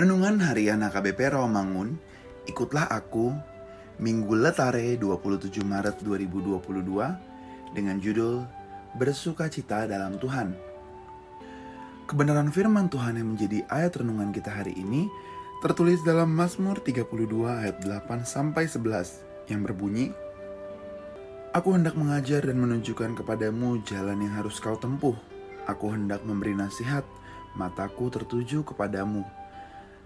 Renungan Harian HKBP Rawamangun, ikutlah aku, Minggu Letare 27 Maret 2022, dengan judul Bersuka Cita dalam Tuhan. Kebenaran firman Tuhan yang menjadi ayat renungan kita hari ini tertulis dalam Mazmur 32 ayat 8 sampai 11 yang berbunyi Aku hendak mengajar dan menunjukkan kepadamu jalan yang harus kau tempuh. Aku hendak memberi nasihat, mataku tertuju kepadamu.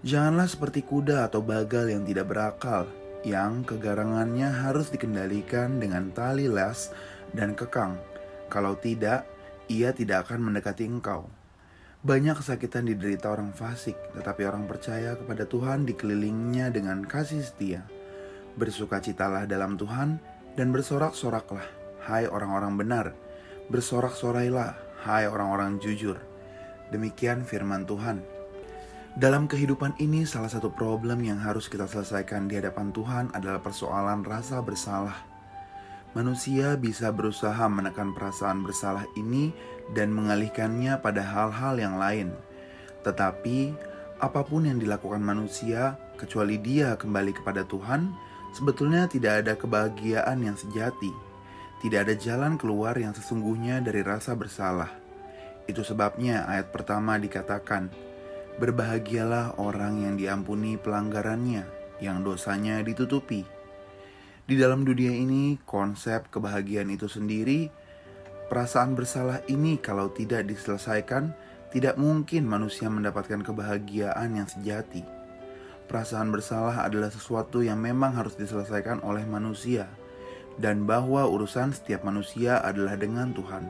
Janganlah seperti kuda atau bagal yang tidak berakal, yang kegarangannya harus dikendalikan dengan tali las dan kekang. Kalau tidak, ia tidak akan mendekati engkau. Banyak kesakitan diderita orang fasik, tetapi orang percaya kepada Tuhan dikelilingnya dengan kasih setia. Bersukacitalah dalam Tuhan dan bersorak-soraklah, hai orang-orang benar. Bersorak-sorailah, hai orang-orang jujur. Demikian firman Tuhan. Dalam kehidupan ini, salah satu problem yang harus kita selesaikan di hadapan Tuhan adalah persoalan rasa bersalah. Manusia bisa berusaha menekan perasaan bersalah ini dan mengalihkannya pada hal-hal yang lain, tetapi apa pun yang dilakukan manusia, kecuali dia kembali kepada Tuhan, sebetulnya tidak ada kebahagiaan yang sejati. Tidak ada jalan keluar yang sesungguhnya dari rasa bersalah. Itu sebabnya ayat pertama dikatakan, Berbahagialah orang yang diampuni pelanggarannya, yang dosanya ditutupi. Di dalam dunia ini, konsep kebahagiaan itu sendiri, perasaan bersalah ini kalau tidak diselesaikan, tidak mungkin manusia mendapatkan kebahagiaan yang sejati. Perasaan bersalah adalah sesuatu yang memang harus diselesaikan oleh manusia, dan bahwa urusan setiap manusia adalah dengan Tuhan.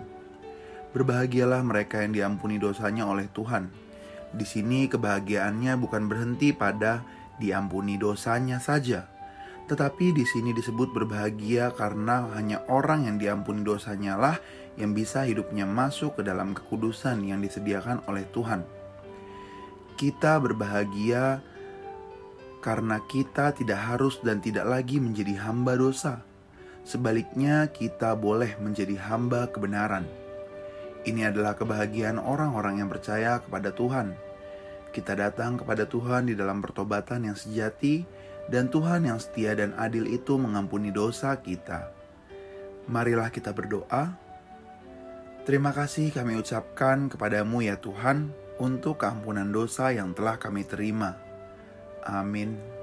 Berbahagialah mereka yang diampuni dosanya oleh Tuhan di sini kebahagiaannya bukan berhenti pada diampuni dosanya saja, tetapi di sini disebut berbahagia karena hanya orang yang diampuni dosanya lah yang bisa hidupnya masuk ke dalam kekudusan yang disediakan oleh Tuhan. Kita berbahagia karena kita tidak harus dan tidak lagi menjadi hamba dosa. Sebaliknya, kita boleh menjadi hamba kebenaran. Ini adalah kebahagiaan orang-orang yang percaya kepada Tuhan. Kita datang kepada Tuhan di dalam pertobatan yang sejati, dan Tuhan yang setia dan adil itu mengampuni dosa kita. Marilah kita berdoa. Terima kasih kami ucapkan kepadamu ya Tuhan untuk keampunan dosa yang telah kami terima. Amin.